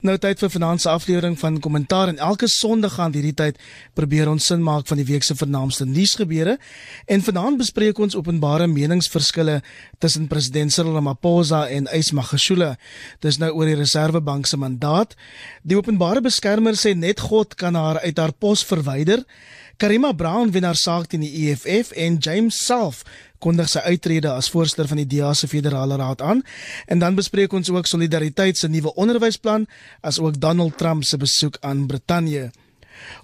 Nou tyd vir vanaand se aflewering van kommentaar en elke Sondag aan hierdie tyd probeer ons sin maak van die week se vernaamste nuusgebeure en vanaand bespreek ons openbare meningsverskille tussen president Cyril Ramaphosa en Ys Magashule. Dis nou oor die Reserwebank se mandaat. Die openbare beskermer sê net God kan haar uit haar pos verwyder. Karima Brown wen haar saak teen die EFF en James self kondig sy uittrede as voorsteur van die DA se federale raad aan. En dan bespreek ons ook solidariteit se nuwe onderwysplan as ook Donald Trump se besoek aan Brittanje.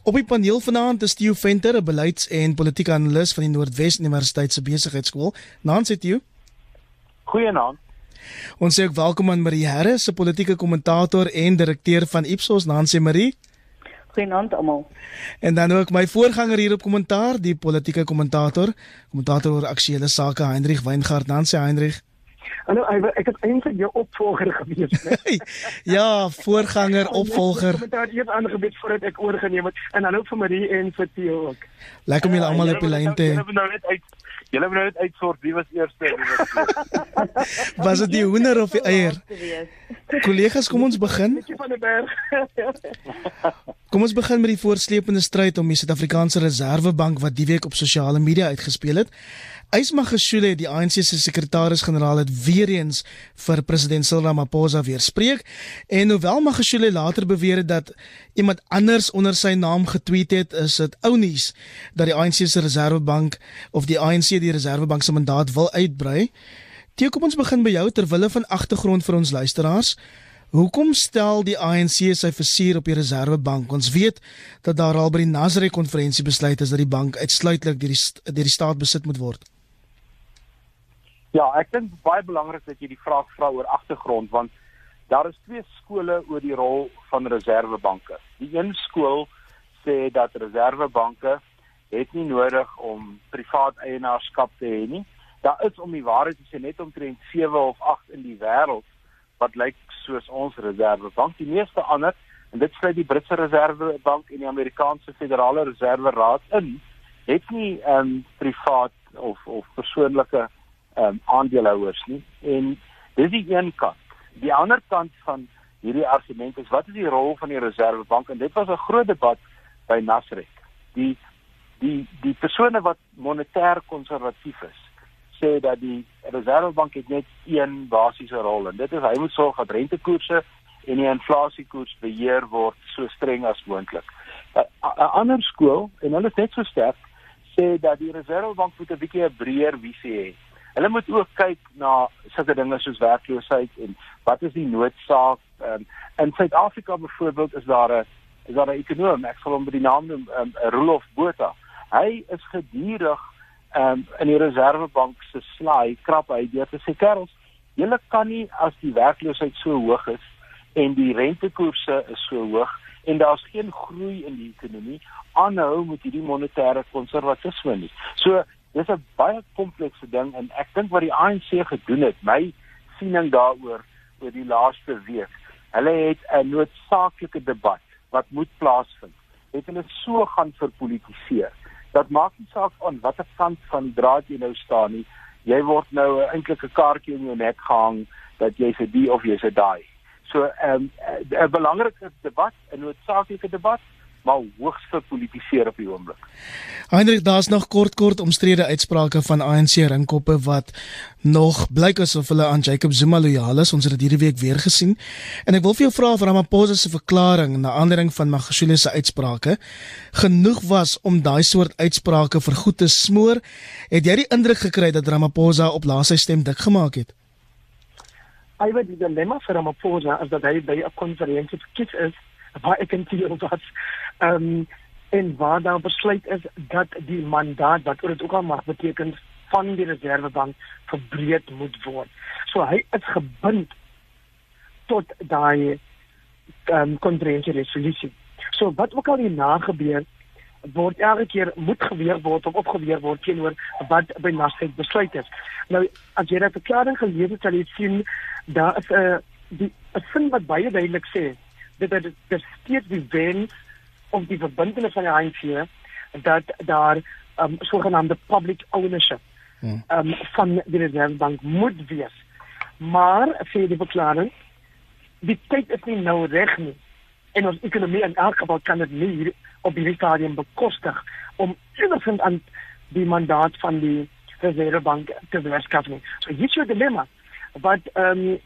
Op die paneel vanaand is Theo Venter, 'n beleids- en politieke analis van die Noordwes Universiteit se besigheidskool. Nancy Theo. Goeienaand. Ons sê ook welkom aan Marie Harris, 'n politieke kommentator en direkteur van Ipsos, Nancy Marie. Goeienaand almal. En dan ook my voorganger hier op kommentaar, die politieke kommentator, kommentator oor aktuelle sake, Hendrik Weingart. Dan sê Hendrik. Hallo, ek het eintlik jou opvolger gewees, né? ja, voorganger, opvolger. Ek het eers aangebied voordat ek oorgeneem het en dan ook vir Marie en vir Theo ook. Lekker om julle almal op die lyn te hê. Julle moet nou net uitsort wie was eerste en wie was tweede. was dit die hoender of die eier? Kollegas, kom ons begin. Kom ons begin met die voorsleepende stryd om die Suid-Afrikaanse Reserwebank wat die week op sosiale media uitgespeel het. Ysmagashule, die ANC se sekretaris-generaal het weer eens vir president Cyril Ramaphosa weerspreek en hoewel Magashule later beweer het dat iemand anders onder sy naam getweet het, is dit ou nuus dat die ANC se Reserwebank of die ANC die Reserwebank se mandaat wil uitbrei. Toe kom ons begin by jou ter wille van agtergrond vir ons luisteraars. Hoekom stel die ANC sy versuur op die Reserwebank? Ons weet dat daar al by die Nasrey konferensie besluit is dat die bank uitsluitlik deur die deur die staat besit moet word. Ja, ek dink baie belangrik dat jy die vraag vra oor agtergrond want daar is twee skole oor die rol van reservebanke. Die een skool sê dat reservebanke het nie nodig om privaat eienaarskap te hê nie. Daar is om die waarheid te sê net omtrent 7 of 8 in die wêreld wat lyk soos ons reservebank. Die meeste ander en dit sluit die Britse Reservebank en die Amerikaanse Federale Reserveraad in, het nie ehm um, privaat of of persoonlike ehm um, aandeelhouers nie. En dis die een kant. Die ander kant van hierdie argument is wat is die rol van die Reservebank? En dit was 'n groot debat by Nasrek. Die die die persone wat monetêr konservatief is sê dat die Reservebank het net een basiese rol en dit is hy moet sorg dat rentekoerse en die inflasiekoers beheer word so streng as moontlik. 'n Ander skool en hulle is net so sterk sê dat die Reservebank moet 'n bietjie 'n breër visie hê. Hulle moet ook kyk na sulke dinge soos werkloosheid en wat is die noodsaak um, in Suid-Afrika byvoorbeeld is daar 'n is daar 'n ekonom ek sal hom by die naam noem um, Rolof Botha. Hy is gedurig um, in die reservebank se slaai krap hy deur te sê kerels julle kan nie as die werkloosheid so hoog is en die rentekoerse is so hoog en daar's geen groei in die ekonomie aanhou met hierdie monetêre konservatisme nie so dis 'n baie komplekse ding en ek dink wat die ANC gedoen het my siening daaroor oor die laaste week hulle het 'n noodsaaklike debat wat moet plaasvind het hulle so gaan verpolitiseer dat maak nie saak aan watter kant van draad jy nou staan nie. Jy word nou 'n kaartjie in jou nek gehang dat jy vir die of jy se daai. So ehm, 'n um, 'n belangrike debat, 'n noodsaaklike debat, maar hoogs gepolitiseer op die oomblik. Heinrich, daar's nog kort kort omstrede uitsprake van ANC ringkoppe wat nog blyk asof hulle aan Jacob Zuma lojaal is. Ons het dit hierdie week weer gesien. En ek wil vir jou vra of Ramaphosa se verklaring na aandering van Magashule se uitsprake genoeg was om daai soort uitsprake vir goed te smoor. Het jy die indruk gekry dat Ramaphosa op laaste stem dik gemaak het? Hy het die dilemma vir Ramaphosa as dat hy by 'n konferensie verkies is waar ek en Theo was. Ehm um, en waar daar besluit is dat die mandaat wat dit ook al mag beteken van die reservebank verbreed moet word. So hy is gebind tot daai ehm um, konferensie resolusie. So wat ook al hierna gebeur word elke keer moet geweer word of opgeweer word teenoor wat by Nasrek besluit is. Nou as jy daai verklaring gelees het, sal jy sien daar is 'n uh, die 'n sin wat baie duidelik sê dat dit steeds die wens of die verbintenis van die ANC dat daar um sogenaamde public ownership hmm. um van die Reservebank moet wees. Maar sê die verklaring die tyd is nie nou reg nie. En ons ekonomie in elk geval kan dit nie hier op hierdie stadium bekostig om enigsins aan die mandaat van die Reservebank te werskaf nie. So is jou dilemma. Wat ehm um,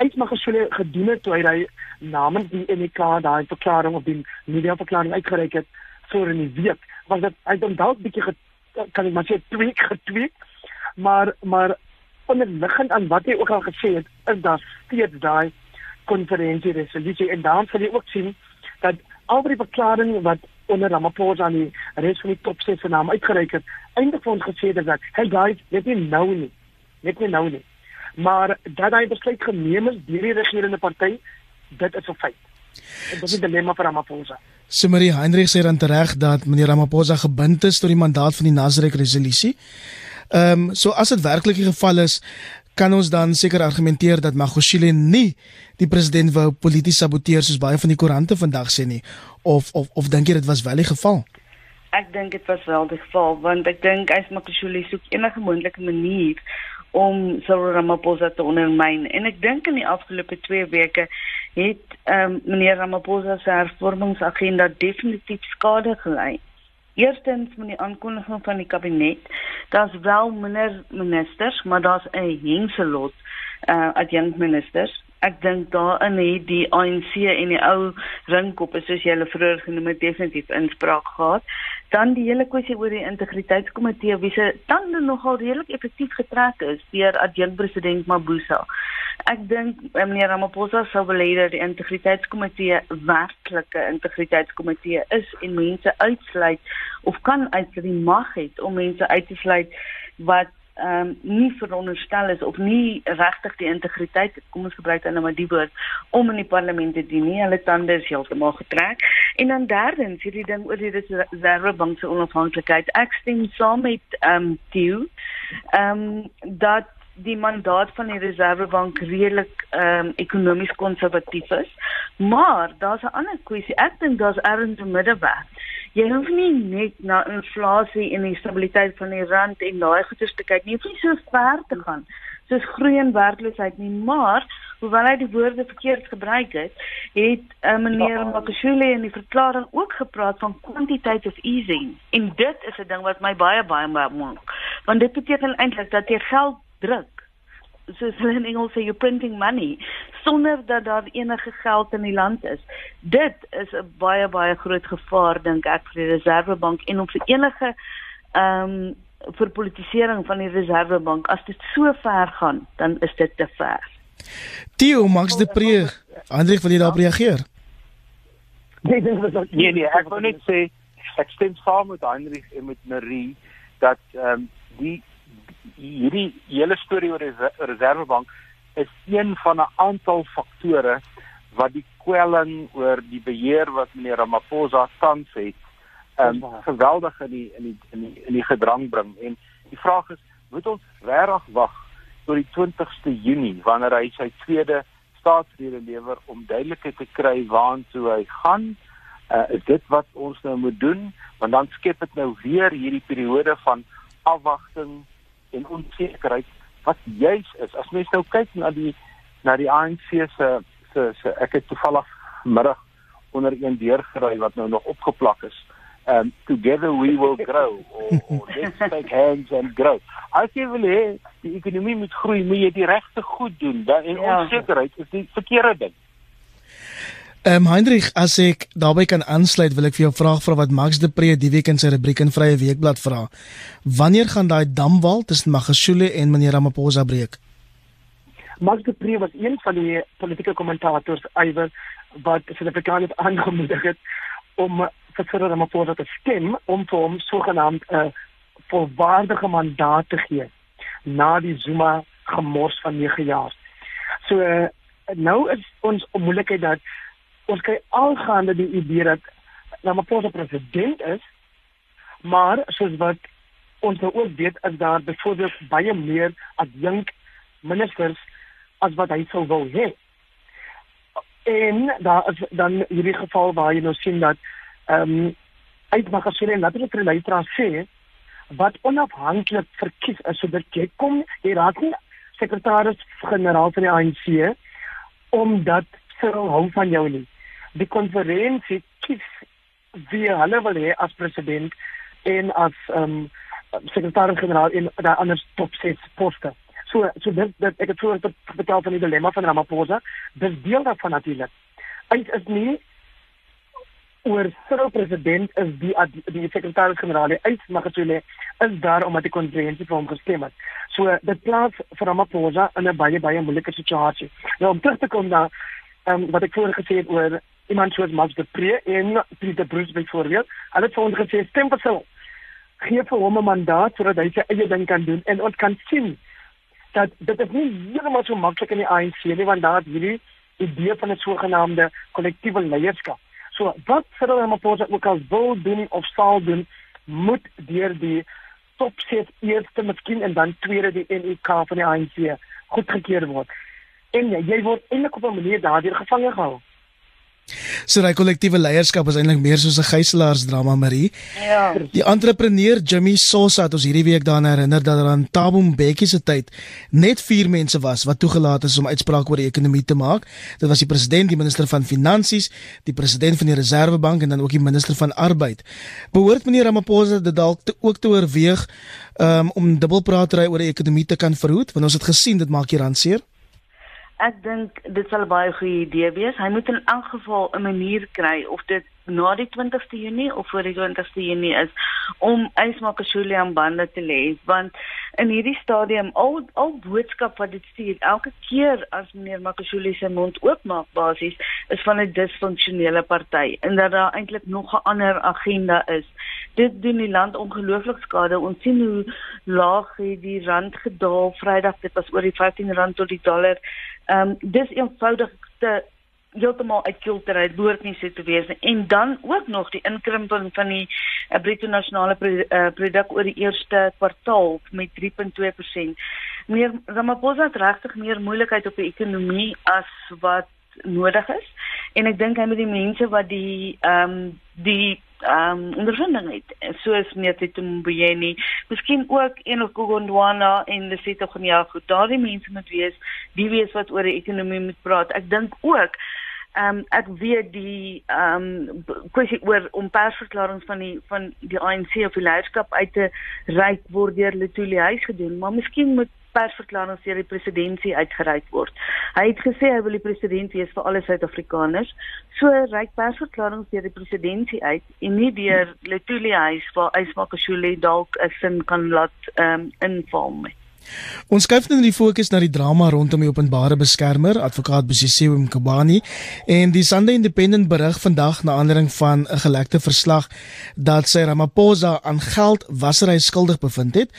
gesê gedoen het toe hy namens die NK daai verklaring op die media verklaring uitgereik het voor in die week was dit hy het dalk bietjie kan ek maar sê tweak getweek maar maar onderliggend aan wat hy ook al gesê het is daar steeds daai konferensie resolusie en dan sal jy ook sien dat al die verklaringe wat onder Ramaphosa aan die res van die top 6 se naam uitgereik het eindig vir ons gesê het dat hey guys net nie nou nie. Net nie nou nie maar dat hy besluit geneem is deur die regerende party dit is 'n feit en dit is 'n dilemma vir Ramaphosa Sumari Heinrich sê dan reg dat meneer Ramaphosa gebind is tot die mandaat van die Nasrek resolusie. Ehm um, so as dit werklik die geval is, kan ons dan seker argumenteer dat Magashule nie die president wou polities saboteer soos baie van die koerante vandag sê nie of of of dink jy dit was wel die geval? Ek dink dit was wel die geval want ek dink as Magashule soek enige moontlike manier om Cyril Ramaphosa te ondermyn en ek dink in die afgelope 2 weke het um, meneer Ramaphosa se hervormingsagenda definitief skade gelei. Eerstens met die aankondiging van die kabinet, daar's wel minder ministers, maar daar's 'n hengselot uh adjunkministers. Ek dink daarin het die ANC en die ou ringkoppe soos jy hulle vroeër genoem het definitief inspraak gehad. Dan die hele kwessie oor die integriteitskomitee wie se tande nogal redelik effektief getrek is deur adjunkpresident Mabuza. Ek dink eh, meneer Ramaphosa sou hê dat die integriteitskomitee werklike integriteitskomitee is en mense uitsluit of kan uit die mag het om mense uit te sluit wat ehm um, nie veronderstel is of nie regtig die integriteit kom ons gebruik dan nou maar die woord om in die parlement te dien nie. Hulle tande is heeltemal getrek. En dan derdens hierdie ding oor die reservebank se onafhanklikheid. Ek stem saam met ehm um, Theo ehm um, dat die mandaat van die Reservebank redelik ehm um, ekonomies konservatief is. Maar daar's 'n ander kwessie. Ek dink daar's erns in die middeweg. Jy hoef nie net na inflasie en die stabiliteit van die rand en daai goeders te kyk nie. Jy hoef nie so ver te gaan soos groei en werkloosheid nie, maar hoewel hy die woorde verkeerd gebruik het, het uh, meneer ja. Makashule in die verklaring ook gepraat van quantitative easing. En dit is 'n ding wat my baie baie maak. Want dit beteken eintlik dat jy geld druk soos hulle in Engels sê you printing money sonder dat daar enige geld in die land is. Dit is 'n baie baie groot gevaar dink ek vir die Reservebank en op vir enige ehm um, vir politisering van die Reservebank. As dit so ver gaan, dan is dit te ver. Theo Max de Pre, Andre wil jy daarop reageer? Nee, nee, nee, ek wil net sê ek stem saam met Heinrich en met Marie dat ehm um, die hierdie hele storie oor die reservebank is een van 'n aantal faktore wat die kwelling oor die beheer wat meneer Ramaphosa tans het, um, geweldig in die in die in die in die gedrang bring en die vraag is, moet ons regtig wag tot die 20ste Junie wanneer hy sy tweede staatsrede lewer om duidelikheid te kry waartoe hy gaan? Uh, is dit wat ons nou moet doen? Want dan skep dit nou weer hierdie periode van afwagting en onsekerheid wat juis is. As mens nou kyk na die na die ANC se se se ek het toevallig middag onder een deurgery wat nou nog opgeplak is. Um together we will grow or, or let's take hands and grow. As jy wil hê die ekonomie moet groei, moet jy die regte goed doen. Dan en ja. onsekerheid is die verkeerde ding. Ehm um, Hendrik, as ek daarbey kan aansluit, wil ek vir jou vraag vra wat Max de Pre die week in sy rubriek in Vrye Weekblad vra. Wanneer gaan daai damwal tussen Magashule en meneer Ramaphosa breek? Max de Pre was een van die politieke kommentators iewers wat Suid-Afrikaners aangemoedig het om vir Cyril Ramaphosa te stem om vir hom sogenaamd 'n uh, volwaardige mandaat te gee na die Zuma gemors van 9 jaar. So uh, nou is ons moeilikheid dat ons kry algaande die idee dat Ramaphosa president is, maar soos wat ons nou ook weet is daar byvoorbeeld baie meer adjunk ministers as wat hy sou wou hê. En daar is dan hierdie geval waar jy nou sien dat ehm um, uit Magashule natuurlik vir Leitra sê wat onafhanklik verkies is so dit jy kom jy raak nie sekretaris generaal van die ANC omdat Cyril hou van jou nie. Die konferensie kies wie hulle wil hê as president en as ehm um, sekretaris-generaal in daai ander top 6 poste. So so dit dit ek het so vertel van die dilemma van Ramaphosa. Dis deel daarvan natuurlik. Hy is nie oor Cyril president is die die, sekretaris-generaal uit Magashule is daar omdat die konferensie vir hom gestem het. So dit plaas vir Ramaphosa in 'n baie baie moeilike situasie. Nou om terug te kom na um, wat ek voorheen gesê het oor iemand soos Max de Pre en Pieter Bruce byvoorbeeld, hulle het vir ons gesê stem vir Cyril. Gee vir hom 'n mandaat sodat hy sy eie ding kan doen en ons kan sien dat dit is nie heeltemal so maklik in die ANC nie want daar het hierdie idee van 'n sogenaamde kollektiewe leierskap So wat Cyril Ramaphosa ook al wil doen of sal doen, moet deur die top 6 eerste miskien en dan tweede die NEK van die ANC goedgekeur word. En jy word eintlik op 'n manier daardeur gevange gehou. So daai kollektiewe leierskap is eintlik meer soos 'n gijselaarsdrama Marie. Ja. Die entrepreneur Jimmy Sosa het ons hierdie week daaraan herinner dat daar aan Thabo Mbeki se tyd net 4 mense was wat toegelaat is om uitsprake oor die ekonomie te maak. Dit was die president, die minister van finansies, die president van die Reserwebank en dan ook die minister van arbeid. Behoort meneer Ramaphosa dit dalk te, ook te oorweeg um, om dubbelpraatery oor die ekonomie te kan verhoed want ons het gesien dit maak die rand seer ek dink dit sal 'n baie goeie idee wees. Hy moet in elk geval 'n manier kry of dit na die 20ste Junie of voor die 20ste Junie is om Ysmakashule aan bande te lê want in hierdie stadium al al boodskap wat dit stuur elke keer as meneer Makashule se mond oopmaak basies is van 'n disfunksionele party en dat daar eintlik nog 'n ander agenda is. Dit doen die land ongelooflik skade. Ons sien hoe laag het die rand gedaal Vrydag dit was oor die 15 rand tot die dollar. Ehm um, dis eenvoudig te heeltemal uitkilter uit behoort nie so te wees nie. En dan ook nog die inkrimping van die uh, bruto nasionale pro, uh, produk oor die eerste kwartaal met 3.2%. Meer Ramaphosa het regtig meer moeilikheid op die ekonomie as wat nodig is. En ek dink hy met die mense wat die ehm um, die um, ondervinding het soos Netetu Mbuyeni miskien ook een of Kugondwana en Lesito Gonyago daardie mense moet wees die wees wat oor die ekonomie moet praat. Ek dink ook ehm um, ek weet die ehm um, kwessie oor om persverklaringe van die van die ANC of die leierskap uit te reik word deur Letuli huis gedoen maar miskien moet persverklaring deur die presidentsie uitgereik word. Hy het gesê hy wil die president wees vir alle Suid-Afrikaners. So reik persverklaring deur die presidentsie uit en nie deur Letuli huis waar Ysmakashule dalk 'n sin kan laat ehm um, inval nie. Ons skuif nou die fokus na die drama rondom die openbare beskermer, advokaat Bosisiwe Mkabani, en die Sunday Independent berig vandag na aanleiding van 'n gelekte verslag dat sy Ramaphosa aan geldwasery skuldig bevind het.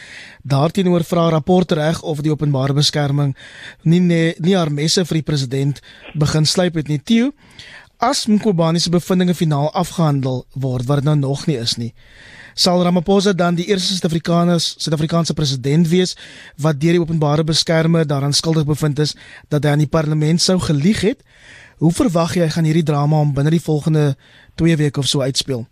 Daarteenoor vra rapport reg of die openbare beskerming nie nie, nie haar messe vir die president begin slyp het nie. Theo, as Mkabani se bevindinge finaal afgehandel word, wat dit nou nog nie is nie sal Ramaphosa dan die eerste Suid-Afrikaners Suid-Afrikaanse president wees wat deur die openbare beskermer daaraan skuldig bevind is dat hy aan die parlement sou gelieg het. Hoe verwag jy gaan hierdie drama om binne die volgende 2 weke of so uitspeel?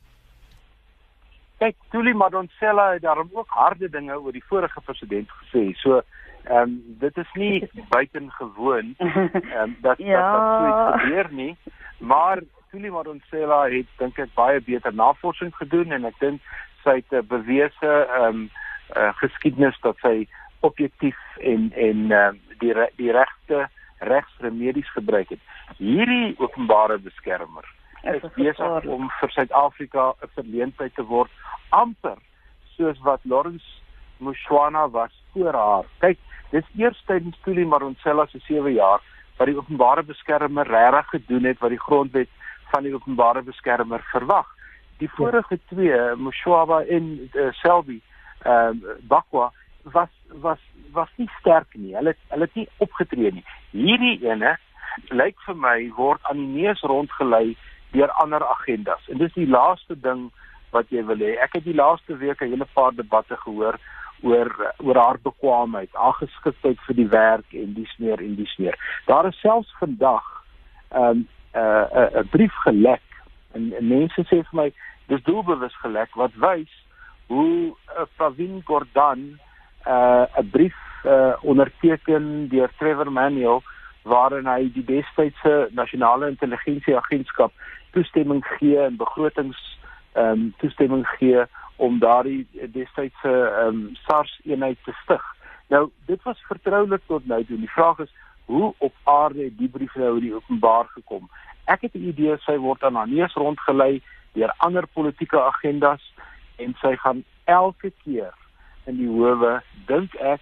Kyk, Tuli Madonsela het daarom ook harde dinge oor die vorige president gesê. So, ehm um, dit is nie buitengewoon ehm um, dat ja. dat so iets gebeur nie, maar Tuli Madonsela het dink ek baie beter navorsing gedoen en ek dink sy het 'n bewese ehm um, uh, geskiedenis dat sy objektief en en uh, die re die regte regsremedies gebruik het. Hierdie openbare beskermer is besig om vir Suid-Afrika 'n verleentheid te word amper soos wat Lawrence Mushwana was voor haar. Kyk, dis eers tydens Tuli Maronsela se 7 jaar wat die openbare beskermer regtig gedoen het wat die grondwet van die openbare beskermer verwag die vorige twee Moshwaba en uh, Selby ehm uh, Bakwa was was was nie sterk nie. Hulle hulle het nie opgetree nie. Hierdie ene lyk vir my word aan die neus rondgelei deur ander agendas. En dis die laaste ding wat jy wil hê. Ek het die laaste week 'n hele paar debatte gehoor oor oor haar bekwaamheid, haar geskiktheid vir die werk en dis meer en dis meer. Daar is selfs vandag ehm um, 'n uh, 'n brief gelek en, en mense sê vir my dis doelbewus gelek wat wys hoe uh, Pravin Gordhan 'n uh, 'n brief uh, onderteken deur Trevor Manuel waarin hy die destydse nasionale intelligensieagentskap toestemming gee en begrotings ehm um, toestemming gee om daardie destydse ehm um, SARS eenheid te stig. Nou dit was vertroulik tot nou toe. Die vraag is hoe op aarde het die brief nou die openbaar gekom? Ek het 'n idee sy word aan haar neus rondgelei deur ander politieke agendas en sy gaan elke keer in die howe dink ek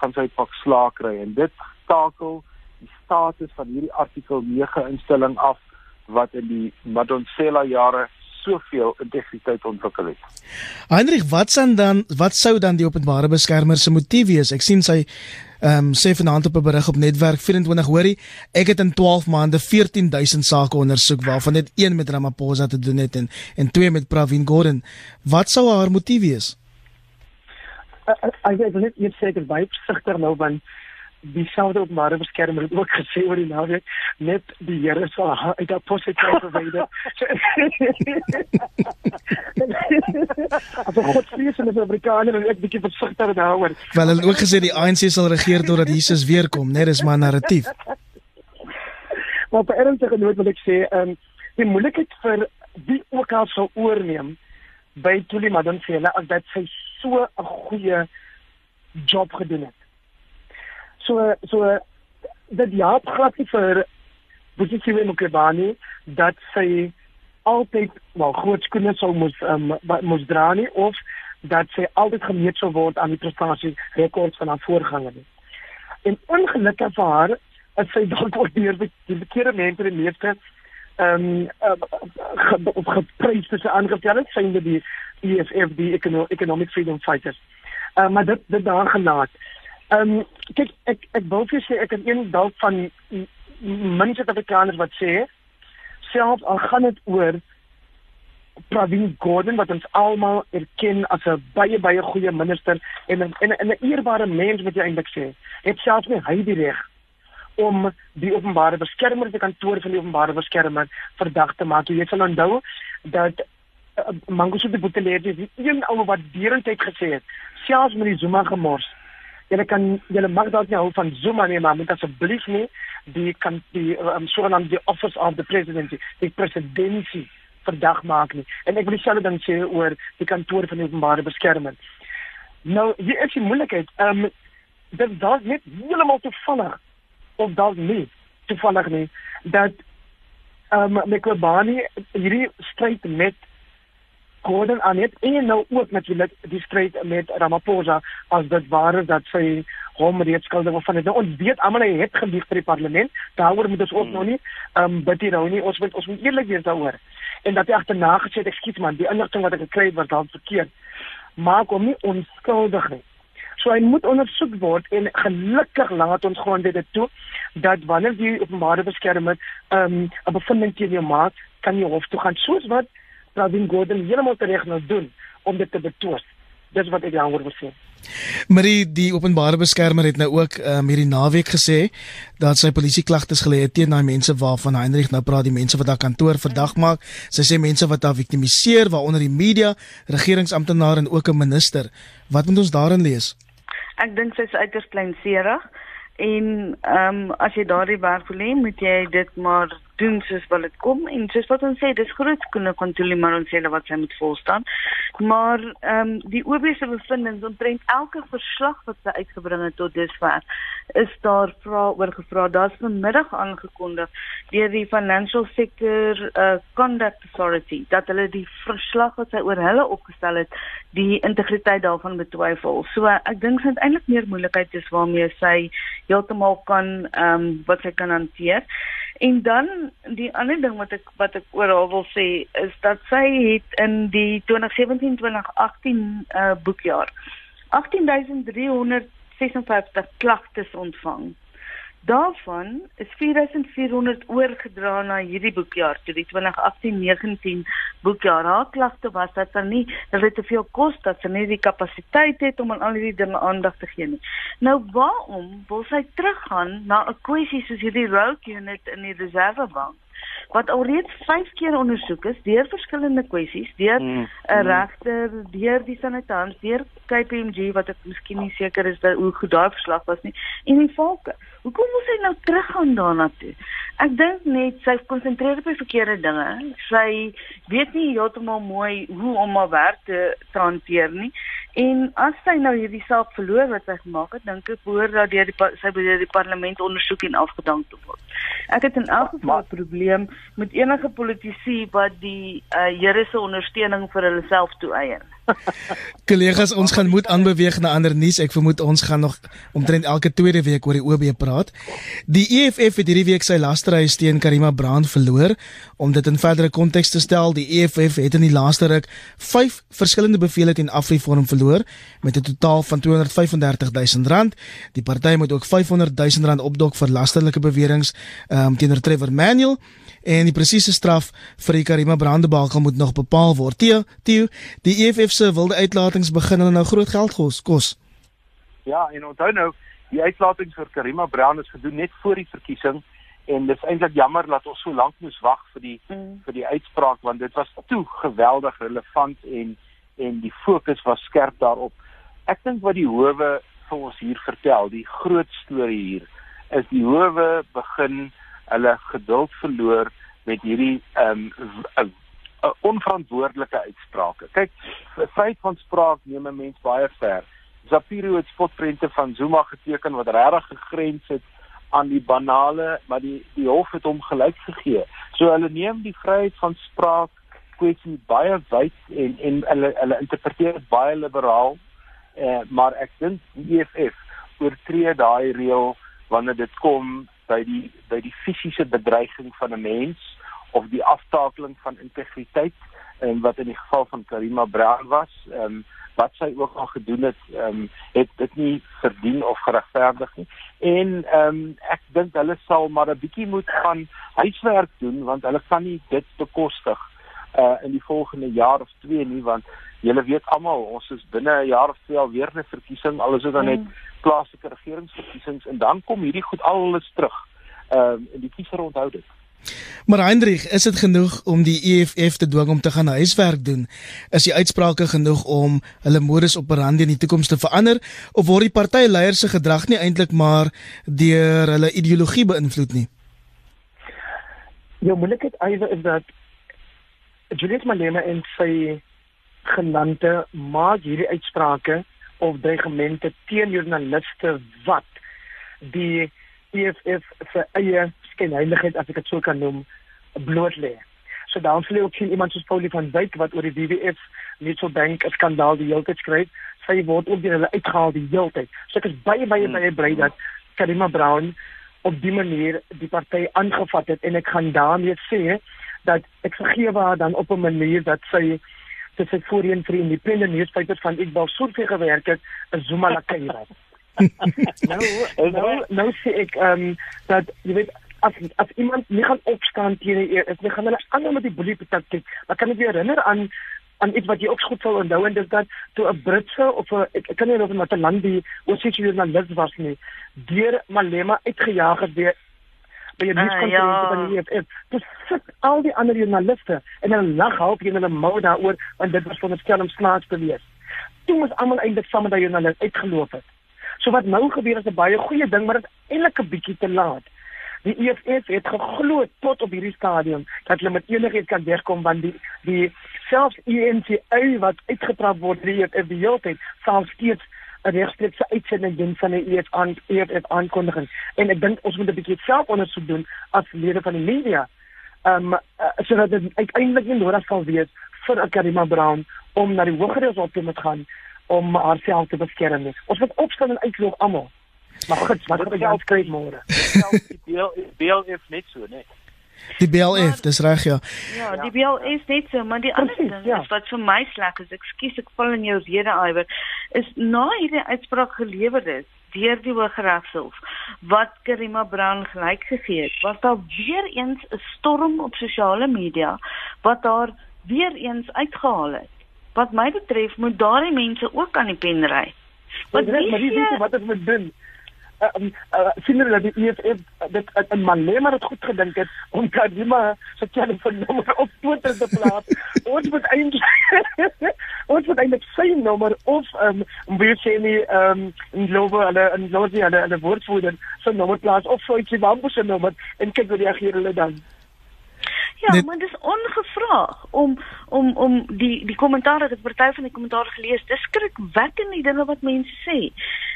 gaan sy pak slaag kry en dit takel die status van hierdie artikel 9 instelling af wat in die Madonsela jare soveel integriteit ontwikkel het. Heinrich, wat s'n dan wat sou dan die openbare beskermer se motief wees? Ek sien sy ehm um, sê vanaand op 'n berig op netwerk 24 hoorie, ek het in 12 maande 14000 sake ondersoek waarvan net een met Ramaphosa te doen het en en twee met Pravin Gordhan. Wat sou haar motief wees? Ek ek wil net net seker baie versigtig nou want dieselfde openbare beskermer het ook gesê oor die naweek net die Here sal uit daardie positiewe verwyder. Op God vrees in die Afrikaner en ek bietjie versigtiger daaroor. Wel hulle ook gesê die ANC sal regeer totdat Jesus weer kom, net is maar narratief. maar op ernstige noot wil ek sê, ehm um, die moeilikheid vir wie ook al sou oorneem by Tuli Madonsela as dat sy so 'n goeie job gedoen het so so dit ja glad nie vir Bosisiwe Mokebani dat sy altyd wel groot skoene sou moes um, moes dra nie of dat sy altyd gemeet sou word aan die prestasie rekords van haar voorgangers nie. En ongelukkig vir haar is sy dalk ook deur die, die verkeerde mense die meeste ehm um, op geprys te sy aangestel het synde die EFF die Economic Freedom Fighters. Uh, maar dit dit daar gelaat. Ehm um, kyk ek ek wil vir sê ek het een dalk van mense wat Afrikaners wat sê self al gaan dit oor Pravin Gordhan wat ons almal erken as 'n baie baie goeie minister en en en 'n eerbare mens wat jy eintlik sê. Het self nie hy die reg om die openbare beskermer te kantoor van die openbare beskermer verdag te maak. Jy sal onthou dat uh, Mangosuthu Buthelezi die een ou wat deurentyd gesê het, selfs met die Zuma gemors Julle kan julle mag dalk nie hou van Zuma nie, maar moet asseblief nie die kan die um, sogenaamde office of the presidency, die presidentsie verdag maak nie. En ek wil selfs dan sê oor die kantoor van die openbare beskermer. Nou, hier is die moeilikheid. Ehm um, dit dalk net heeltemal toevallig of dalk nie toevallig nie dat ehm um, Mekobani hierdie stryd met Gordon aan het en nou ook natuurlik die stryd met Ramaphosa as dit waar is dat sy hom reeds skuldig of van dit. Nou, ons weet almal hy het gelieg vir die parlement. Daaroor moet ons ook hmm. nog nie ehm um, bid hier nou nie. Ons moet ons moet eerlik wees daaroor. En dat hy agterna gesê het ekskuus man, die inligting wat ek gekry het was dalk verkeerd. Maak hom nie onskuldig nie. So hy moet ondersoek word en gelukkig laat ons gewoon dit toe dat wanneer die openbare beskermer ehm um, 'n bevinding teen jou maak, kan jy hof toe gaan soos wat Pravin Gordhan heeltemal reg nou doen om dit te betwis. Dis wat ek daaroor wil sê. Marie die openbare beskermer het nou ook um, hierdie naweek gesê dat sy polisie klagtes gelê het teen daai mense waarvan Heinrich nou praat die mense wat daar kantoor verdag maak. Sy sê mense wat daar viktimiseer waaronder die media, regeringsamptenare en ook 'n minister. Wat moet ons daarin lees? Ek dink sy is uiters kleinserig en ehm um, as jy daardie werk wil hê, moet jy dit maar doen soos wat dit kom en soos wat ons sê dis groot skoene van Tuli maar ons sê wat sy moet volstaan maar ehm um, die OB se bevindinge omtrent elke verslag wat sy uitgebring het tot dusver is daar vra oor gevra. Daar's vanmiddag aangekondig deur die Financial Sector uh, Conduct Authority dat hulle die verslag wat sy oor hulle opgestel het die integriteit daarvan betwyfel. So ek dink dit is eintlik meer moeilikheid is waarmee sy heeltemal kan ehm um, wat sy kan hanteer En dan die ander ding wat ek wat ek oor haar wil sê is dat sy het in die 2017-2018 uh boekjaar 18356 klagtes ontvang. Daarvan is 4400 oorgedra na hierdie boekjaar, toe die 2018-19 boekjaar. Haar klagte was dat sy nie dat dit te veel kos, dat sy nie die kapasiteit het om aan al hierdie dinge aandag te gee nie. Nou waarom wil sy teruggaan na 'n kwessie soos hierdie road unit in die reservebank? Wat alreeds 5 keer ondersoek is deur verskillende kwessies, deur 'n mm. mm. regter, deur die sanitans, deur KPMG wat ek miskien nie seker is dat hoe goed daai verslag was nie en die volke. Hoekom moet sy nou teruggaan daarna toe? Ek dink net sy konsentreer op die verkeerde dinge. Sy weet nie heeltemal mooi hoe om haar werk te hanteer nie. En as sy nou hierdie saak verloor wat sy gemaak het, dink ek behoort dat deur die sy deur die parlement ondersoek en afgedank word. Ek het in elk geval 'n probleem met enige politici wat die uh, Here se ondersteuning vir hulle self toeëien. Kollegas, ons gaan moet aanbeweeg na ander nuus. Ek vermoed ons gaan nog omtrent elke tweede week oor die OB praat. Die EFF het hierdie week sy lasterhuis teen Karima Brand verloor. Om dit in verdere konteks te stel, die EFF het in die laaste ruk 5 verskillende bevele teen Afriforum verloor met 'n totaal van 235 000 rand. Die party moet ook 500 000 rand opdok vir lasterlike beweringe um, teenoor Trevor Manuel en die presiese straf vir die Karima Brandebakel moet nog bepaal word. Theo, Theo, die EFF se wilde uitlatings begin hulle nou groot geld kos. Ja, en onthou nou, die uitlatings vir Karima Brand is gedoen net voor die verkiesing en dis eintlik jammer dat ons so lank moes wag vir die mm. vir die uitspraak want dit was toe geweldig relevant en en die fokus was skerp daarop. Ek dink wat die howe vir ons hier vertel, die groot storie hier is die howe begin hulle geduld verloor met hierdie ehm um, onverantwoordelike uitsprake. Kyk, vryheid van spraak neem 'n mens baie ver. Zapiro het spotprente van Zuma geteken wat regtig gegrens het aan die banale, maar die die hof het hom gelyk gegee. So hulle neem die vryheid van spraak kwessie baie wyd en en hulle hulle interpreteer dit baie liberaal. Eh maar ek dink die EFF oortree daai reël wanneer dit kom by die by die fisiese bedreiging van 'n mens of die aftakeling van integriteit en wat in die geval van Karima Brown was, ehm um, wat sy ook al gedoen het, ehm um, het dit nie verdien of geregverdig nie. En ehm um, ek dink hulle sal maar 'n bietjie moet gaan huiswerk doen want hulle kan nie dit bekostig uh in die volgende jaar of twee nie want julle weet almal ons is binne 'n jaar of twee al weer 'n verkiesing al is dit dan net mm plaaslike regeringsverkiesings en dan kom hierdie goed alles terug. Ehm uh, en die kiezer onthou dit. Maar Hendrik, is dit genoeg om die EFF te dwing om te gaan huiswerk doen? Is die uitsprake genoeg om hulle modus operandi in die toekoms te verander of word die partyleiers se gedrag nie eintlik maar deur hulle ideologie beïnvloed nie? Ja, moeilikheid ewe is dat Julius Malema en sy genante maak hierdie uitsprake of dreigemente teen joernaliste wat die EFF se eie skynheiligheid as ek dit sou kan noem bloot lê. So dan sê ook sien iemand soos Paulie van Wyk wat oor die WWF net so dink 'n skandaal die hele tyd skryf, sy word ook deur hulle uitgehaal die hele tyd. So ek is baie baie hmm. baie bly dat Karima Brown op die manier die party aangevat het en ek gaan daarmee sê dat ek vergewe haar dan op 'n manier dat sy dis ek voorheen vir independent newspaper van ek wou so veel gewerk het in Zuma la Kaira. nou, nou nou sê ek ehm um, dat jy weet as as iemand nie gaan opstaan teen die is nie gaan hulle ander met die boelie tactiek. Maar kan ek jou herinner aan aan iets wat jy ook goed sal onthou en dis dat toe 'n Britse of 'n ek, ek kan nie onthou wat 'n land die oorsese joernalis was nie deur Malema uitgejaag het deur by 'n nuuskonferensie uh, ja. van die EFF. Dis sit al die ander joernaliste en hulle lag half in hulle mou daaroor want dit was veronderstel om snaaks te wees. Toe moes almal eintlik saam met daai joernalis uitgeloop het. So wat nou gebeur is 'n baie goeie ding, maar dit is eintlik 'n bietjie te laat. Die EFF het geglo tot op hierdie stadium dat hulle met enigiets kan wegkom want die die selfs ENCA wat uitgetrap word die EFF die hele tyd sal steeds 'n regstreekse uitsending doen van 'n EFF aan EFF aankondiging. En ek dink ons moet 'n bietjie selfondersoek doen as lede van die media. Ehm um, uh, sodat dit uiteindelik nie nodig sal wees vir Karima Brown om na die hogere hof te moet gaan om haarself te beskerm. Ons moet opstaan en uitloop almal. Maar goed, wat gaan ons kry môre? Die deel deel is net so, nee. Die BLF, dis reg ja. Ja, die BLF net so, maar die ander ding ja. wat vir my sleg is, ekskuus ek val in jou rede iwer, is na hierdie uitspraak gelewer is deur die Hooggeregshof wat Karima Brown gelyk gegee het, was daar weer eens 'n storm op sosiale media wat haar weer eens uitgehaal het. Wat my betref, moet daardie mense ook aan die pen ry. Want weet jy wat ek moet doen? Uh, uh, sien hulle die EFF dit in Malema het goed gedink het om Kadima se telefoonnommer op Twitter te plaas. ons moet eintlik ons moet eintlik sy nommer of ehm um, wie sê nie ehm um, in Lowe hulle in Lowe hulle hulle woordvoerder se nommer plaas of so ietsie Bambo se nommer en kyk hoe reageer hulle dan. Ja, Net, maar dis ongevraag om om om die die kommentare wat party van die kommentare gelees, dis skrikwekkende die dinge wat mense sê.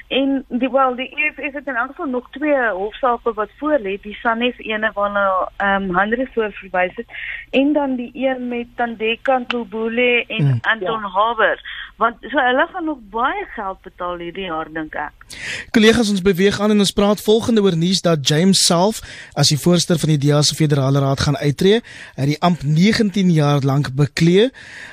En die wel die EFF het in elk geval nog twee hofsaake wat voor lê, die Sanef ene waarna ehm um, Andre voor verwys het en dan die een met Tandeka Ntobule en mm. Anton ja. Haber want so hulle gaan nog baie geld betaal hierdie jaar dink ek. Kollegas ons beweeg aan en ons praat volgende oor nuus dat James self as die voorsteur van die DEA se federale raad gaan uittreë. Het die amp 19 jaar lank beklee.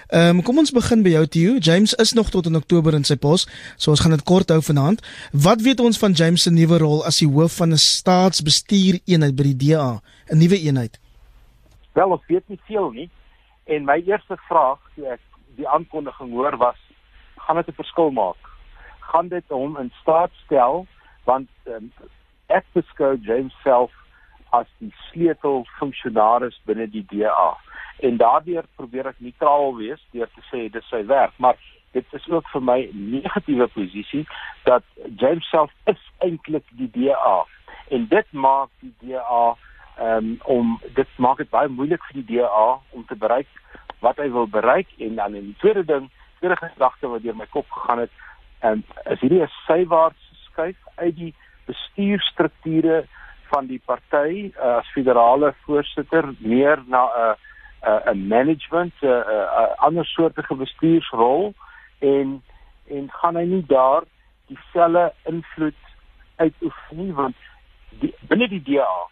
Ehm um, kom ons begin by jou Theo. James is nog tot in Oktober in sy pos, so ons gaan dit kort hou vanaand. Wat weet ons van James se nuwe rol as die hoof van 'n staatsbestuur eenheid by die DA, 'n nuwe eenheid? Wel, ons weet nie veel nie. En my eerste vraag toe ek die aankondiging hoor was, gaan dit 'n verskil maak? Gaan dit hom in staat stel want um, ek beskou James self as die sleutelfunksionaris binne die DA. En daardeur probeer ek neutraal wees deur te sê dis sy werk, maar dit is ook vir my 'n negatiewe posisie dat James self is eintlik die DA en dit maak die DA um, om dit maak dit baie moeilik vir die DA om te bereik wat hy wil bereik en dan in die tweede ding tweede gedagte wat deur my kop gegaan het en is hierdie 'n sywaartse skuif uit die bestuurstrukture van die party uh, as federale voorsitter meer na 'n 'n management 'n ander soortige bestuursrol en en gaan hy nie daar dieselfde invloed uitoefen want die, binne die DA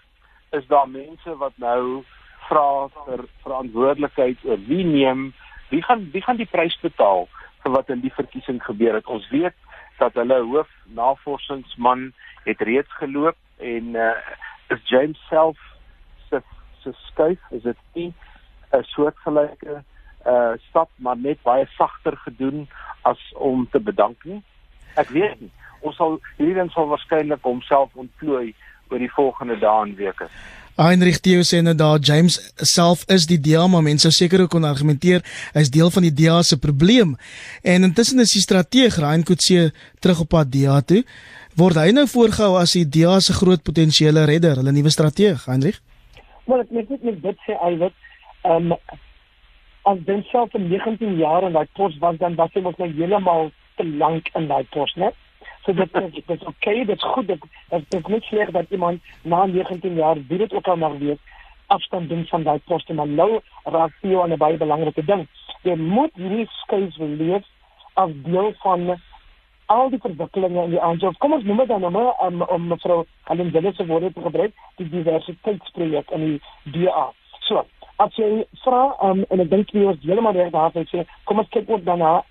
is daar mense wat nou vra vir verantwoordelikheid oor wie neem wie gaan wie gaan die prys betaal vir wat in die verkiesing gebeur het. Ons weet dat hulle hoof navorsingsman het reeds geloop en uh, is James self se se skuif is dit 'n soortgelyke uh stap maar net baie sagter gedoen as om te bedank nie. Ek weet nie. Ons sal hierdie sal waarskynlik homself ontplooi oor die volgende dae en weke. Heinrich Theo sê nou daar James self is die DEA maar mense sou seker ook kon argumenteer is deel van die DEA se probleem. En intussen is die strateeg Ryan Kutse terug op pad DEA toe. Word hy nou voorgehou as die DEA se groot potensiële redder, hulle nuwe strateeg, Heinrich? Wel, ek net net dit sê hy wat ehm um, as dan self in 19 jaar in daai pos was dan was hy mos nou heeltemal te lank in daai pos net. So dit is dit is okay, dit is goed dat dit is nie sleg dat iemand na 19 jaar wie dit ook al mag wees afstand doen van daai pos maar nou raak jy aan 'n baie belangrike ding. Jy moet hierdie skills leer as deel van al die verwikkelinge in die aanjou. Kom ons noem dit dan nou maar um, om mevrou Helen Willis se woorde te gebruik, die diversiteitsprojek in die DA. So, as jy vra um, en ek dink jy is heeltemal reg daar sê sê kom ons kyk ook daarna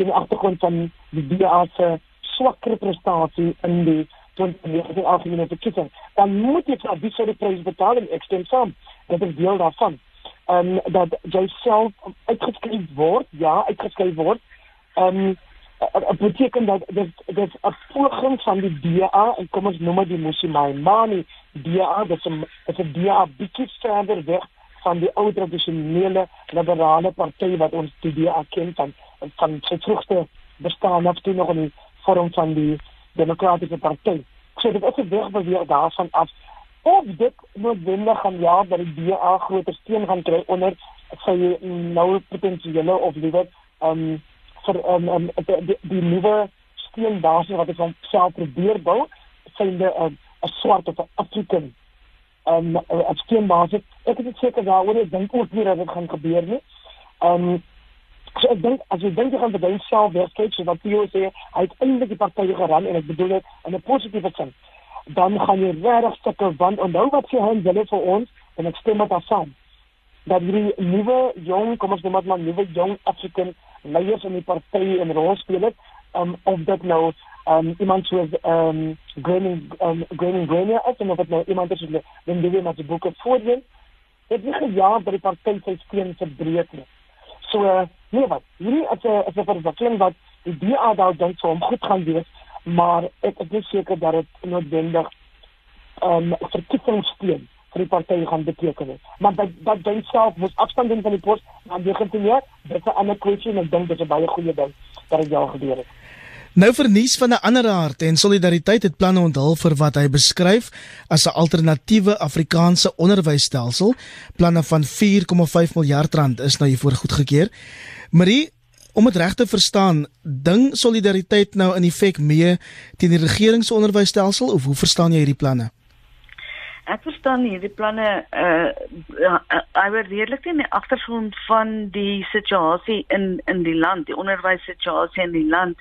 die agtergrond van die DA se swakker prestasie in die 2019 algemene verkiesing dan moet jy vir die soort prys betaal en ek stem saam. Dat ek deel daarvan. Um, dat jy self uitgeskryf word ja uitgeskryf word. Um, Dit beteken dat dit dit 'n poging van die DA en kom ons noem dit die Musimani DA dat se 'n DA bietjie verder weg van die ou tradisionele liberale party wat ons die DA ken van van sy vroegste bestaan af toe nog in die vorm van die demokratiese party. So dit is 'n weg wat weer daarvan af of dit noodwendig gaan ja dat die DA groter steun gaan kry onder sy nou potensiële of liewer um vir um, um die, die, die nuwe steunbasis wat ons self probeer bou, sien 'n 'n swart of 'n African um as steunbasis. Ek is seker daaroor ek dink ook nie dat dit gaan gebeur nie. Um so ek dink as jy dink jy gaan vir jouself werk so wat jy sê, hy het eintlik die party geran en ek bedoel dit in 'n positiewe sin. Dan gaan jy regtig sukkel want onthou wat sy hom wil vir ons en ek stem met haar saam. Dat die nuwe jong, kom ons noem dit maar nuwe jong African leiers in die party en rolspelers um of dit nou um iemand soos um Granny um Granny Granny as en of dit nou iemand is dan die met die boeke voorheen het nie gejaag dat die party sy steen verbreek nie. So uh, nee wat, hierdie is 'n is 'n verwikkeling wat die DA daar dink sou om goed gaan wees, maar ek ek is seker dat dit noodwendig ehm um, verkiesingssteun vir die party gaan beteken het. Maar dat dat jy self moet afstand neem van die pos aan die getuieer, dit is 'n ander kwessie en ek dink dit is 'n baie goeie ding dat dit al gebeur het. Nou vir nuus van 'n ander aard en solidariteit het planne onthul vir wat hy beskryf as 'n alternatiewe Afrikaanse onderwysstelsel. Planne van 4,5 miljard rand is nou hiervoor goedgekeur. Marie, om dit reg te verstaan, ding solidariteit nou in effek mee teen die regering se onderwysstelsel of hoe verstaan jy hierdie planne? ek verstaan nie die planne uh I word redelik in die agtergrond van die situasie in in die land, die onderwyssituasie in die land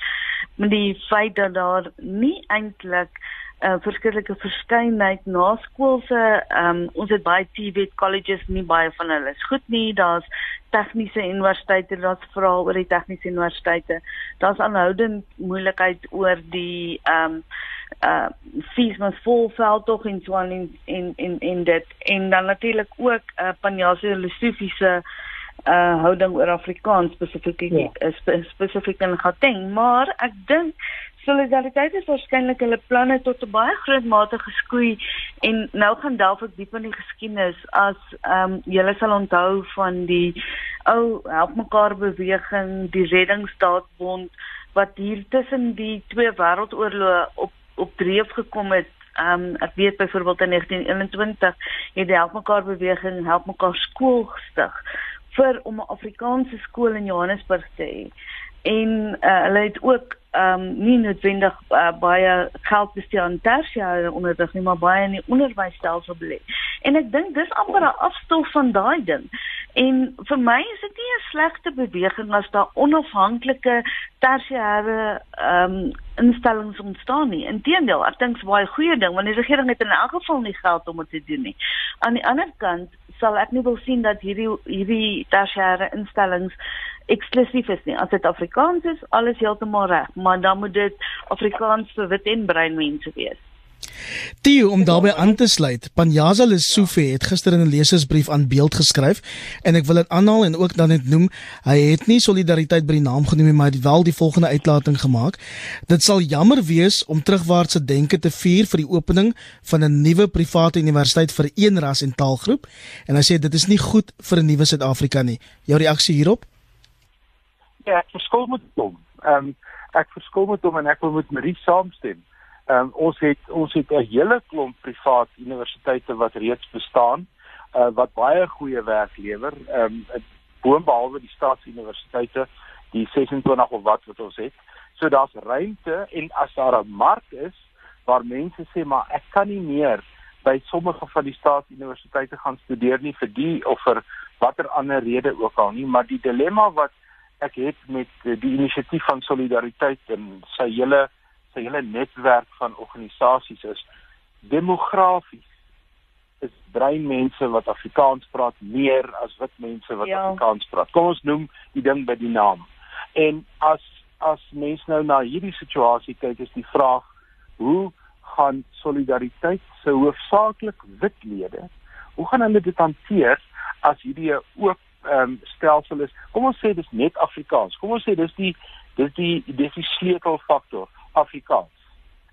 met die feit dat daar nie eintlik 'n uh, eh, verskillike verskeidenheid na skoolse um ons het baie TVET colleges nie baie van hulle is goed nie. Daar's tegniese universiteite daar's veral oor die tegniese universiteite. Daar's aanhoudend moeilikheid oor die um uh fees mos vol veld tog in so in in in in dit. En dan natuurlik ook uh Panjase Lesofiese uh houding oor Afrikaans spesifiek ja. uh, spesifiek in Gauteng maar ek dink solidariteit is waarskynlik hulle planne tot 'n baie groot mate geskoei en nou gaan delf ek diep in die geskiedenis as ehm um, julle sal onthou van die ou help mekaar beweging die reddingsdaadbond wat hier tussen die twee wêreldoorloë op op dreef gekom het. Ehm um, ek weet byvoorbeeld in 1921 het die Help mekaar beweging Help mekaar skool gestig vir om 'n Afrikaanse skool in Johannesburg te hê. En uh, hulle het ook ehm um, nie noodwendig uh, baie geld bestee aan tersiêre onderwys nie, maar baie in die onderwysstelsel belê. En ek dink dis amper 'n afstof van daai ding. En vir my is dit nie 'n slegte beweging as daar onafhanklike tersiêre ehm um, instellings ontstaan nie. Inteendeel, ek dink dit is baie goeie ding want die regering het in elk geval nie geld om dit te doen nie. Aan die ander kant sal ek nie wil sien dat hierdie hierdie tersiêre instellings eksklusief is nie. As dit Afrikaans is, alles heeltemal reg, maar dan moet dit Afrikaans vir wit en bruin mense wees. Tio om daarbey aan te sluit. Panjaza Lesofie het gister in 'n lesersbrief aan Beeld geskryf en ek wil dit aanhaal en ook dan net noem, hy het nie solidariteit by die naam genoem nie, maar het wel die volgende uitlating gemaak. Dit sal jammer wees om terugwaartse denke te vier vir die opening van 'n nuwe private universiteit vir een ras en taalgroep en hy sê dit is nie goed vir 'n nuwe Suid-Afrika nie. Jou reaksie hierop? Ja, ek verskil met hom. Ehm um, ek verskil met hom en ek wil met Marie saamstem. Ehm um, ons het ons het 'n hele klomp privaat universiteite wat reeds bestaan uh, wat baie goeie werk lewer. Ehm um, boonbehalwe die staatsuniversiteite, die 26 of wat wat ons het. So daar's ruimte en as daar 'n mark is waar mense sê maar ek kan nie meer by sommige van die staatsuniversiteite gaan studeer nie vir die of vir watter ander rede ook al nie, maar die dilemma wat ek het met die inisiatief van solidariteit en sy hele sy hele netwerk van organisasies is demografies is bruin mense wat Afrikaans praat meer as wit mense wat ja. Afrikaans praat. Kom ons noem die ding by die naam. En as as mens nou na hierdie situasie kyk is die vraag hoe gaan solidariteit se hoofsaaklik wit lede hoe gaan hulle dit hanteer as hierdie ook ehm um, stelsel is. Kom ons sê dis net Afrikaans. Kom ons sê dis die dis die dis die sleutelfaktor. Afrikaans.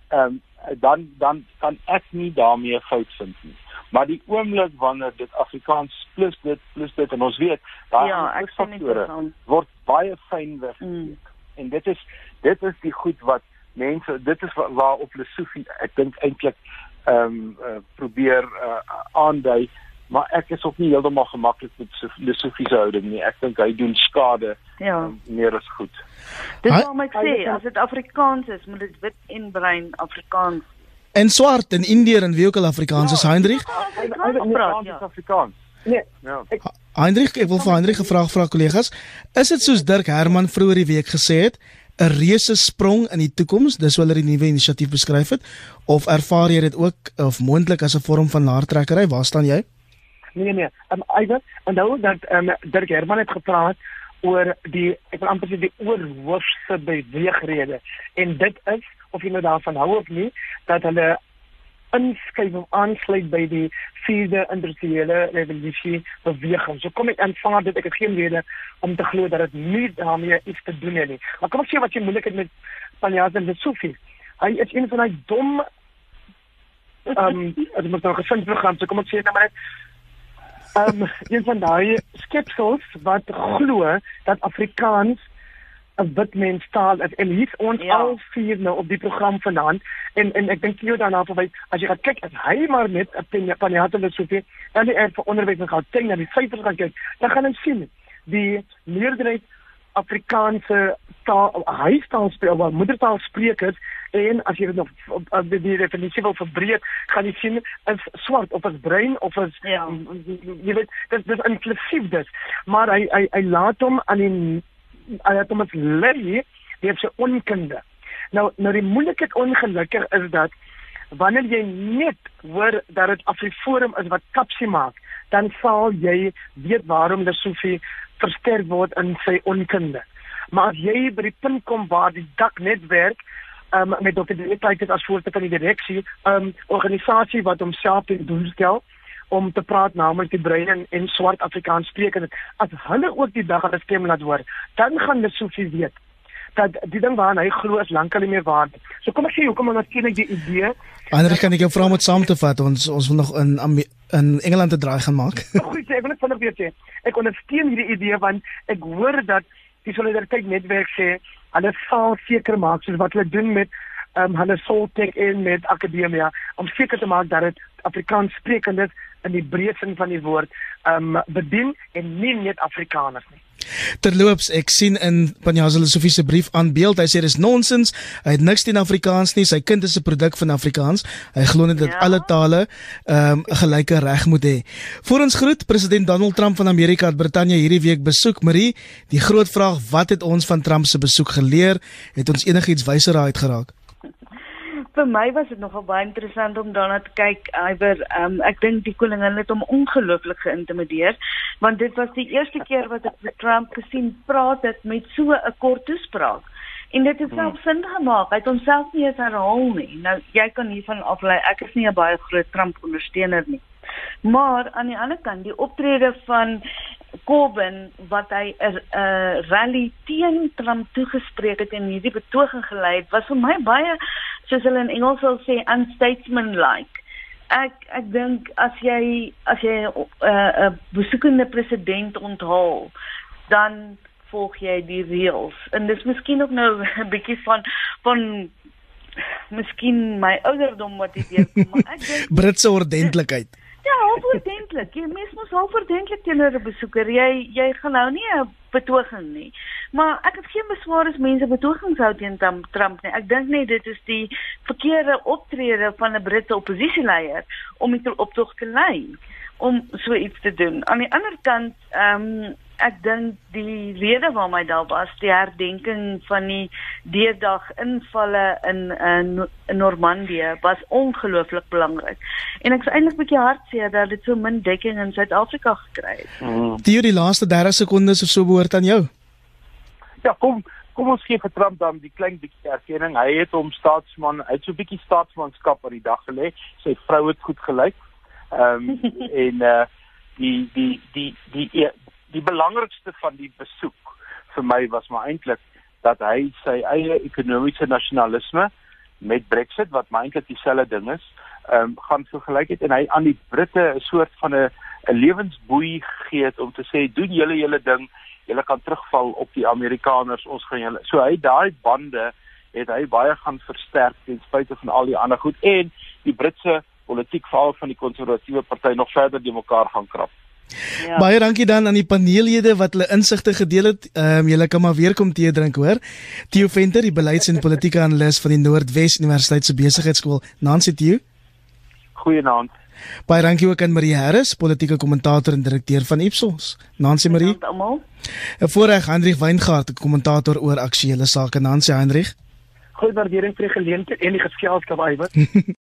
Ehm um, dan dan kan ek nie daarmee fout vind nie. Maar die oomblik wanneer dit Afrikaans plus dit plus dit en ons weet daar ja, is faktore word baie fyn weg. Mm. En dit is dit is die goed wat mense dit is waar op filosofie ek dink eintlik ehm um, uh, probeer uh, aandui maar ek is ook nie heeltemal gemaklik met filosofiese houding nie. Ek dink hy doen skade ja. um, meer as goed. Dis wat ek sê, as dit Afrikaans is, moet dit wit en bruin Afrikaans. En swart en Indiër en wie ook al Afrikaans is, ja, Hendrik? Ja, Afrikaans. Nee. Ja. Hendrik, ek wil vir Hendrik gevra vra kollegas, is dit soos Dirk Herman vroeër die week gesê het, 'n reuse sprong in die toekoms, dis hoe hulle die nuwe inisiatief beskryf het, of ervaar jy dit ook of moontlik as 'n vorm van naartrekkery? Waar staan jy? Nee nee, um, Iver, onthou dat um, Dirk Herman het gepraat oor die ek wil amper sê die oorhoofse beweegrede en dit is of jy nou daarvan hou of nie dat hulle inskuif of aansluit by die vierde industriële revolusie beweging. So kom ek aanvaar dit ek het geen rede om te glo dat dit nie daarmee iets te doen het nie. Maar kom ek sê wat jy moeilik het met Panjaz en Sophie. Hy is een van daai dom ehm um, as moet nou gesind program, so kom ek sê maar net ehm um, een van daai skepsels wat glo dat Afrikaans 'n wit mens taal is en hier's ons ja. al vier nou op die program vanaand en en ek dink jy daarna verwys as jy gaan kyk as hy maar net 'n wil sou vir en die vir onderwys en gaan kyk na die syfers gaan kyk dan gaan ons sien die meerderheid Afrikaanse taal huistaal speel wat moedertaal sprekers en as jy dit nog die, die definisie wil verbreek gaan jy sien is swart of is bruin of is ja. jy weet dit dis inklusief dit maar hy hy hy laat hom aan die hy het hom as lê die het sy onkunde nou nou die moeilikheid ongelukkig is dat wanneer jy net hoor dat dit Afriforum is wat kapsie maak dan sal jy weet waarom hulle soveel versterk word in sy onkunde maar as jy by die punt kom waar die dak net werk um, met Dr. Deetheid as voorsitter van die direksie, 'n um, organisasie wat homself te doen stel om te praat namens die bruin en, en swart Afrikaans sprekende. As hulle ook die dag hulle stem laat hoor, dan gaan hulle soveel weet dat die ding waarna hy glo is lankal nie meer waar nie. So kom ek sê hoekom ons skien ek die idee. Ander kan ek jou vra om dit saam te vat. Ons ons wil nog in in Engeland te draai gaan maak. Goed, ek wil net vinnig weet sê. Ek ondersteun hierdie idee want ek hoor dat die solidariteit netwerk sê hulle sal seker maak soos wat hulle doen met um, hulle Soltech en met akademia om seker te maak dat dit Afrikaans sprekendes in die breë sin van die woord ehm um, bedien en nie net Afrikaners nie. Terloops, ek sien in Panjazile Sofie se brief aan beeld, hy sê dis nonsens. Hy het niks teen Afrikaans nie. Sy kind is 'n produk van Afrikaans. Hy glo net dat ja? alle tale ehm um, 'n gelyke reg moet hê. Voor ons groet, president Donald Trump van Amerika het Brittanje hierdie week besoek. Marie, die groot vraag, wat het ons van Trump se besoek geleer? Het ons enigiets wyser uitgeraak? Vir my was dit nogal baie interessant om daarna te kyk. Iwer, um, ek dink die koningin het hom ongelooflik geïntimideer want dit was die eerste keer wat ek met Trump gesien praat het met so 'n kort toespraak. En dit het hmm. self sin gemaak. Hy het homself nie eens herhaal nie. Nou jy kan hiervan aflei ek is nie 'n baie groot Trump ondersteuner nie. Maar aan die ander kant, die optrede van Corbyn wat hy 'n uh, rally teen Trump toegespreek het en hierdie betoging gelei het, was vir my baie soos hulle in Engels sal sê unstatesmanlike. Ek ek dink as jy as jy 'n uh, uh, besoekende president onthaal, dan volg jy die reëls. En dis miskien ook nou 'n bietjie van van miskien my ouderdom wat dit weer kom, maar ek dink Britse ordentlikheid. Ja, ordentlik. Jy mens moet wel ordentlik teenoor 'n besoeker. Jy jy gaan nou nie 'n betoging nie. Maar ek het geen beswaar as mense betogings hou teen Trump nie. Ek dink net dit is die verkeerde optrede van 'n Britse oppositieleier om dit optog te lei om so iets te doen. Aan die ander kant, ehm um, ek dink die rede waarom hy daar was, die herdenking van die deurdag invalle in in, in Normandië was ongelooflik belangrik. En ek is eintlik 'n bietjie hartseer dat dit so min dekking in Suid-Afrika gekry het. Mm. Die die laaste 30 sekondes of so behoort aan jou. Ja, kom kom ons gee vir Trump dan die klein bietjie erkenning. Hy het hom staatsman, hy het so 'n bietjie staatsmanskap aan die dag gelê. Sy vrou het goed gelyk. Ehm um, en uh die die die die die, die belangrikste van die besoek vir my was maar eintlik dat hy sy eie ekonomiese nasionalisme met Brexit wat maar eintlik dieselfde ding is, ehm um, gaan vergelyk het en hy aan die Britte 'n soort van 'n 'n lewensboei gegee het om te sê doen julle julle ding, julle kan terugval op die Amerikaners, ons gaan julle. So hy daai bande het hy baie gaan versterk ten spyte van al die ander goed en die Britse politiek veral van die konservatiewe party nog verder die mekaar gaan krap. Ja. Baie dankie dan aan die paneellede wat hulle insigte gedeel het. Ehm um, julle kan maar weer kom tee drink hoor. Theo Venter, die beleids- en politieke analis van die Noordwes Universiteit se besigheidskool. Nancy Theo. Goeienaand. Baie dankie ook aan Marie Harris, politieke kommentator en direkteur van Ipsos. Nancy Marie. Almal. En voorreg Hendrik Weingart, kommentator oor aktuelle sake. Nancy Hendrik. Goeie waardering vir die geleentheid en die geselskap, Iwer.